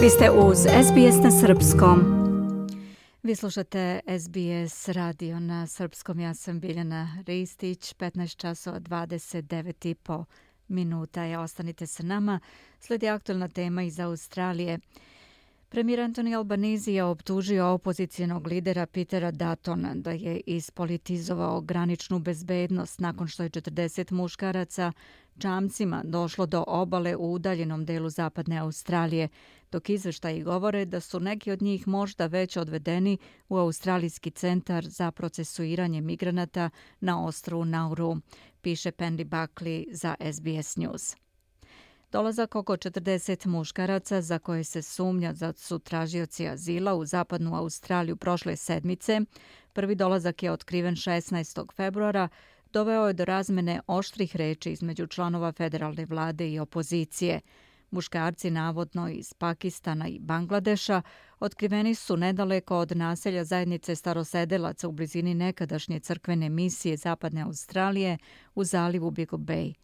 Vi ste uz SBS na Srpskom. Vi slušate SBS radio na Srpskom. Ja sam Biljana Ristić, 15 časova 29 po minuta. je. ostanite sa nama. Sledi aktualna tema iz Australije. Premijer Antoni Albanizi je optužio opozicijenog lidera Petera Datona da je ispolitizovao graničnu bezbednost nakon što je 40 muškaraca čamcima došlo do obale u udaljenom delu zapadne Australije, dok izveštaji govore da su neki od njih možda već odvedeni u Australijski centar za procesuiranje migranata na ostru Nauru, piše Pendy Buckley za SBS News. Dolazak oko 40 muškaraca za koje se sumnja da su tražioci azila u zapadnu Australiju prošle sedmice, prvi dolazak je otkriven 16. februara, doveo je do razmene oštrih reči između članova federalne vlade i opozicije. Muškarci, navodno iz Pakistana i Bangladeša, otkriveni su nedaleko od naselja zajednice starosedelaca u blizini nekadašnje crkvene misije Zapadne Australije u zalivu Beagle Bay.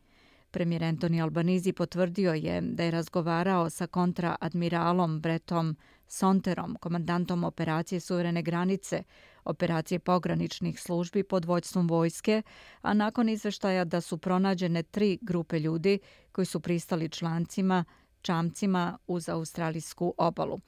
Premijer Antoni Albanizi potvrdio je da je razgovarao sa kontraadmiralom Bretom Sonterom, komandantom operacije Suverene granice, operacije pograničnih službi pod vođstvom vojske, a nakon izveštaja da su pronađene tri grupe ljudi koji su pristali člancima, čamcima uz australijsku obalu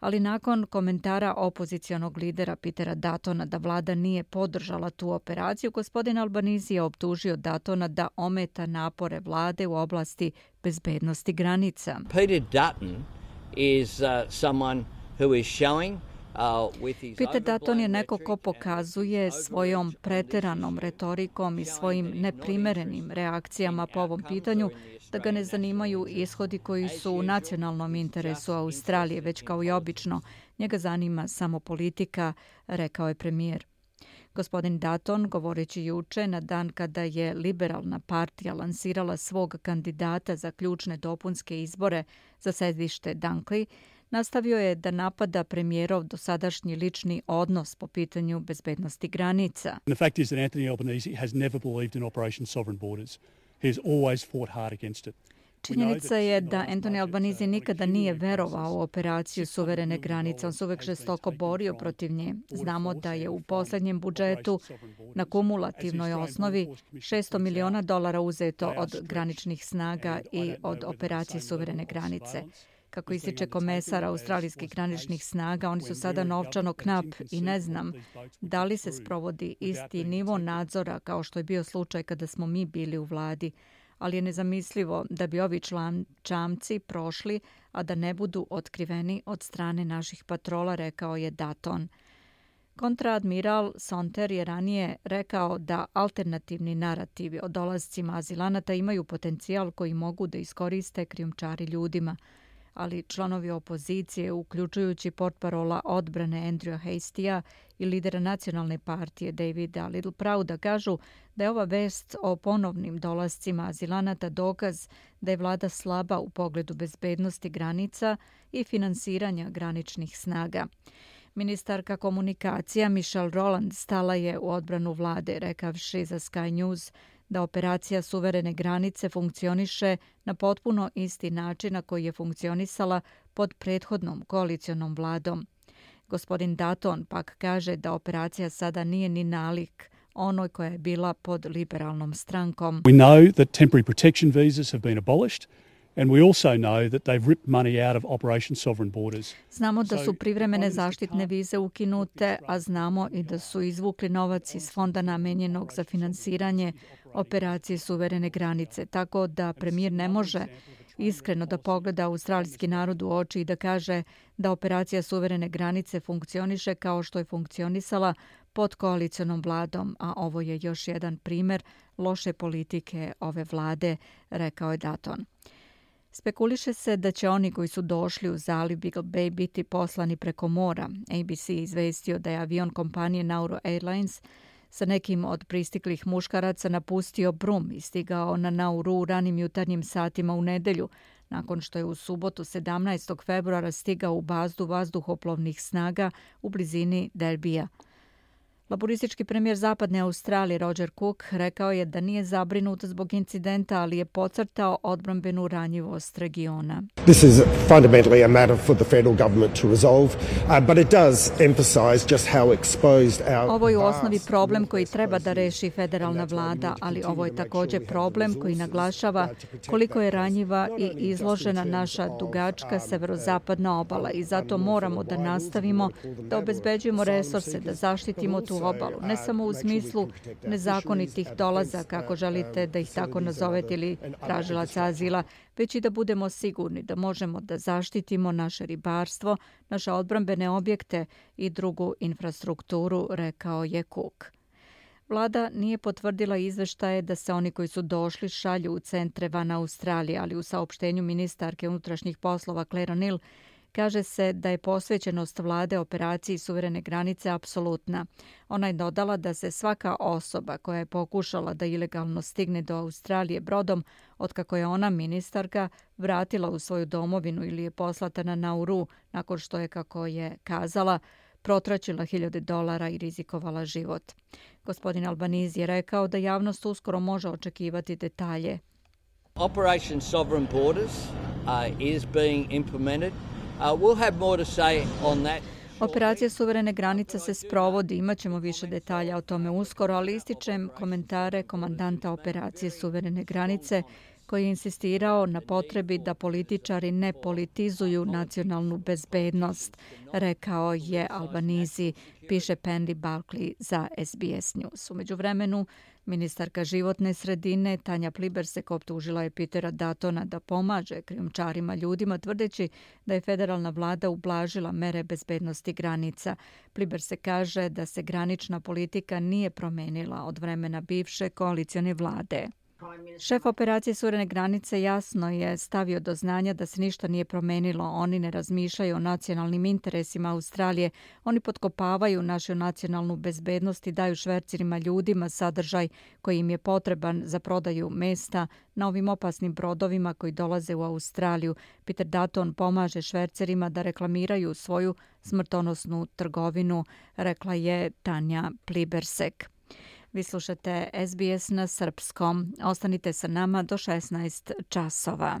ali nakon komentara opozicijonog lidera Pitera Datona da vlada nije podržala tu operaciju, gospodin Albanizi je optužio Datona da ometa napore vlade u oblasti bezbednosti granica. Peter Dutton is uh, someone who is showing Peter Dutton je neko ko pokazuje svojom preteranom retorikom i svojim neprimerenim reakcijama po ovom pitanju da ga ne zanimaju ishodi koji su u nacionalnom interesu Australije, već kao i obično. Njega zanima samo politika, rekao je premijer. Gospodin Dutton, govoreći juče na dan kada je liberalna partija lansirala svog kandidata za ključne dopunske izbore za sedište Dunkley, nastavio je da napada premijerov dosadašnji lični odnos po pitanju bezbednosti granica. The fact is that Anthony Albanese has never believed in Operation Sovereign Borders. He has always fought hard against it. Činjenica je da Anthony Albanizi nikada nije verovao u operaciju suverene granice. On se uvek žestoko borio protiv nje. Znamo da je u posljednjem budžetu na kumulativnoj osnovi 600 miliona dolara uzeto od graničnih snaga i od operacije suverene granice. Kako ističe komesar australijskih graničnih snaga, oni su sada novčano knap i ne znam da li se sprovodi isti nivo nadzora kao što je bio slučaj kada smo mi bili u vladi, ali je nezamislivo da bi ovi član, čamci prošli, a da ne budu otkriveni od strane naših patrola, rekao je Daton. Kontraadmiral Sonter je ranije rekao da alternativni narativi o dolazcima azilanata imaju potencijal koji mogu da iskoriste krijumčari ljudima – ali članovi opozicije, uključujući portparola odbrane Andrew Hastija i lidera nacionalne partije Davida Little Prouda, kažu da je ova vest o ponovnim dolascima azilanata dokaz da je vlada slaba u pogledu bezbednosti granica i finansiranja graničnih snaga. Ministarka komunikacija Michelle Roland stala je u odbranu vlade, rekavši za Sky News da operacija suverene granice funkcioniše na potpuno isti način na koji je funkcionisala pod prethodnom koalicijonom vladom. Gospodin Daton pak kaže da operacija sada nije ni nalik onoj koja je bila pod liberalnom strankom. We know that temporary protection visas have been abolished. And we also know that they've ripped money out of Operation Sovereign Borders. Znamo da su privremene zaštitne vize ukinute, a znamo i da su izvukli novac iz fonda namenjenog za finansiranje operacije suverene granice, tako da premijer ne može iskreno da pogleda australijski narod u oči i da kaže da operacija suverene granice funkcioniše kao što je funkcionisala pod koalicijonom vladom, a ovo je još jedan primer loše politike ove vlade, rekao je Daton. Spekuliše se da će oni koji su došli u zaliv Beagle Bay biti poslani preko mora. ABC izvestio da je avion kompanije Nauru Airlines sa nekim od pristiklih muškaraca napustio Brum i stigao na Nauru u ranim jutarnjim satima u nedelju, nakon što je u subotu 17. februara stigao u bazdu vazduhoplovnih snaga u blizini Derbija. Laboristički premijer Zapadne Australije Roger Cook rekao je da nije zabrinut zbog incidenta, ali je pocrtao odbrambenu ranjivost regiona. This is fundamentally a matter for the federal government to resolve, uh, but it does emphasize just how exposed our Ovo je u osnovi problem koji treba da reši federalna vlada, ali ovo je također problem koji naglašava koliko je ranjiva i izložena naša dugačka severozapadna obala i zato moramo da nastavimo da obezbeđujemo resurse, da zaštitimo tu obalu, ne samo u smislu nezakonitih dolaza, kako želite da ih tako nazovete ili tražilaca azila, već i da budemo sigurni da možemo da zaštitimo naše ribarstvo, naše odbrambene objekte i drugu infrastrukturu, rekao je Cook. Vlada nije potvrdila izveštaje da se oni koji su došli šalju u centre van Australije, ali u saopštenju ministarke unutrašnjih poslova Claire O'Neill kaže se da je posvećenost vlade operaciji suverene granice apsolutna. Ona je dodala da se svaka osoba koja je pokušala da ilegalno stigne do Australije brodom, otkako je ona ministarka, vratila u svoju domovinu ili je poslata na Nauru nakon što je, kako je kazala, protračila hiljade dolara i rizikovala život. Gospodin Albanizi je rekao da javnost uskoro može očekivati detalje. Operation Sovereign Borders uh, is being implemented. Uh, we'll have more to say on that. Operacija suverene granice se sprovodi, imaćemo više detalja o tome uskoro, ali ističem komentare komandanta operacije suverene granice koji je insistirao na potrebi da političari ne politizuju nacionalnu bezbednost, rekao je Albanizi, piše Pendy Barkley za SBS News. Umeđu vremenu, ministarka životne sredine Tanja Plibersek optužila je Pitera Datona da pomaže krijumčarima ljudima, tvrdeći da je federalna vlada ublažila mere bezbednosti granica. Plibersek kaže da se granična politika nije promenila od vremena bivše koalicijone vlade. Šef operacije Surene granice jasno je stavio do znanja da se ništa nije promenilo. Oni ne razmišljaju o nacionalnim interesima Australije. Oni potkopavaju našu nacionalnu bezbednost i daju švercirima ljudima sadržaj koji im je potreban za prodaju mesta na ovim opasnim brodovima koji dolaze u Australiju. Peter Dutton pomaže švercerima da reklamiraju svoju smrtonosnu trgovinu, rekla je Tanja Plibersek. Vi slušate SBS na srpskom. Ostanite sa nama do 16 časova.